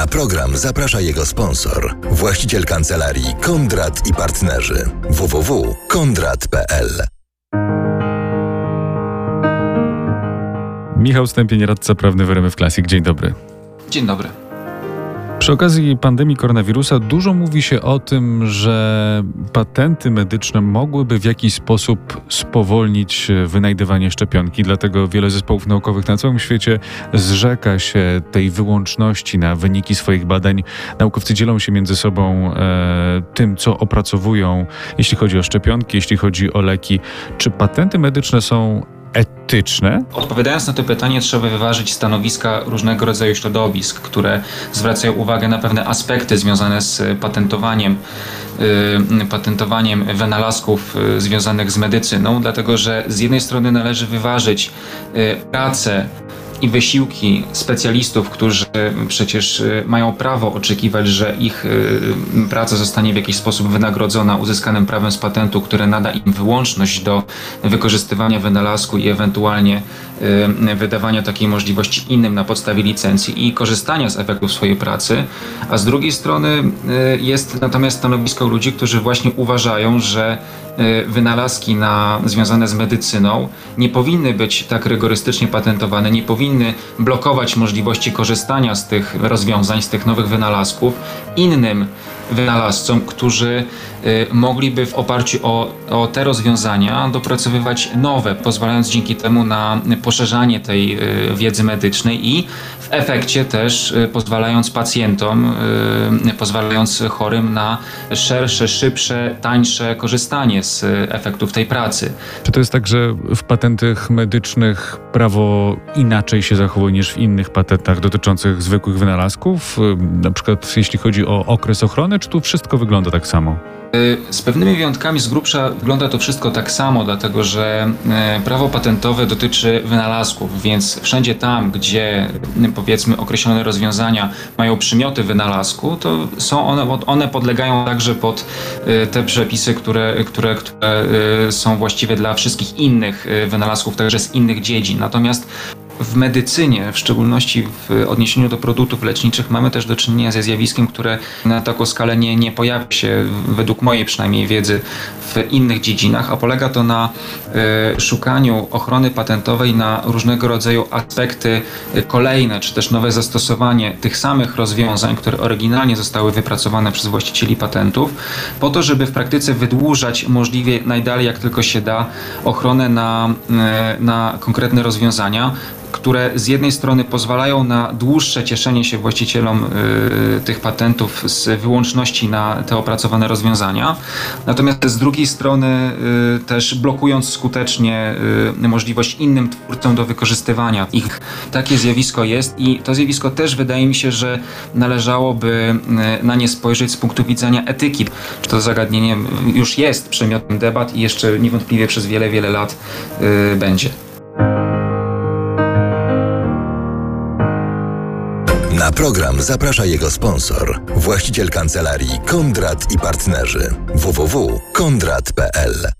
Na program zaprasza jego sponsor, właściciel kancelarii Kondrat i Partnerzy www.kondrat.pl. Michał Stępień, radca prawny w RMF Classic. Dzień dobry. Dzień dobry. Przy okazji pandemii koronawirusa dużo mówi się o tym, że patenty medyczne mogłyby w jakiś sposób spowolnić wynajdywanie szczepionki. Dlatego wiele zespołów naukowych na całym świecie zrzeka się tej wyłączności na wyniki swoich badań. Naukowcy dzielą się między sobą e, tym, co opracowują, jeśli chodzi o szczepionki, jeśli chodzi o leki. Czy patenty medyczne są etyczne? Odpowiadając na to pytanie, trzeba wyważyć stanowiska różnego rodzaju środowisk, które zwracają uwagę na pewne aspekty związane z patentowaniem, yy, patentowaniem wynalazków yy, związanych z medycyną, dlatego że z jednej strony należy wyważyć yy, pracę i wysiłki specjalistów, którzy przecież y, mają prawo oczekiwać, że ich y, praca zostanie w jakiś sposób wynagrodzona uzyskanym prawem z patentu, które nada im wyłączność do wykorzystywania wynalazku i ewentualnie y, wydawania takiej możliwości innym na podstawie licencji i korzystania z efektów swojej pracy, a z drugiej strony jest natomiast stanowisko ludzi, którzy właśnie uważają, że wynalazki na, związane z medycyną nie powinny być tak rygorystycznie patentowane, nie powinny powinny blokować możliwości korzystania z tych rozwiązań, z tych nowych wynalazków. Innym wynalazcom, którzy y, mogliby w oparciu o, o te rozwiązania dopracowywać nowe, pozwalając dzięki temu na poszerzanie tej y, wiedzy medycznej i w efekcie też y, pozwalając pacjentom, pozwalając chorym na szersze, szybsze, tańsze korzystanie z efektów tej pracy. Czy to jest tak, że w patentach medycznych prawo inaczej się zachowuje niż w innych patentach dotyczących zwykłych wynalazków? Na przykład jeśli chodzi o okres ochrony, czy tu wszystko wygląda tak samo? Y, z pewnymi wyjątkami z grubsza wygląda to wszystko tak samo, dlatego że y, prawo patentowe dotyczy wynalazków, więc wszędzie tam, gdzie y, powiedzmy określone rozwiązania mają przymioty wynalazku, to są one, one podlegają także pod te przepisy, które, które, które są właściwe dla wszystkich innych wynalazków, także z innych dziedzin. Natomiast w medycynie, w szczególności w odniesieniu do produktów leczniczych, mamy też do czynienia ze zjawiskiem, które na taką skalę nie, nie pojawia się, według mojej przynajmniej wiedzy, w innych dziedzinach, a polega to na y, szukaniu ochrony patentowej na różnego rodzaju aspekty kolejne, czy też nowe zastosowanie tych samych rozwiązań, które oryginalnie zostały wypracowane przez właścicieli patentów, po to, żeby w praktyce wydłużać możliwie najdalej, jak tylko się da, ochronę na, y, na konkretne rozwiązania, które z jednej strony pozwalają na dłuższe cieszenie się właścicielom y, tych patentów z wyłączności na te opracowane rozwiązania, natomiast z drugiej strony y, też blokując skutecznie y, możliwość innym twórcom do wykorzystywania ich. Takie zjawisko jest i to zjawisko też wydaje mi się, że należałoby na nie spojrzeć z punktu widzenia etyki. To zagadnienie już jest przedmiotem debat i jeszcze niewątpliwie przez wiele, wiele lat będzie. Program zaprasza jego sponsor, właściciel kancelarii Kondrat i Partnerzy. www.kondrat.pl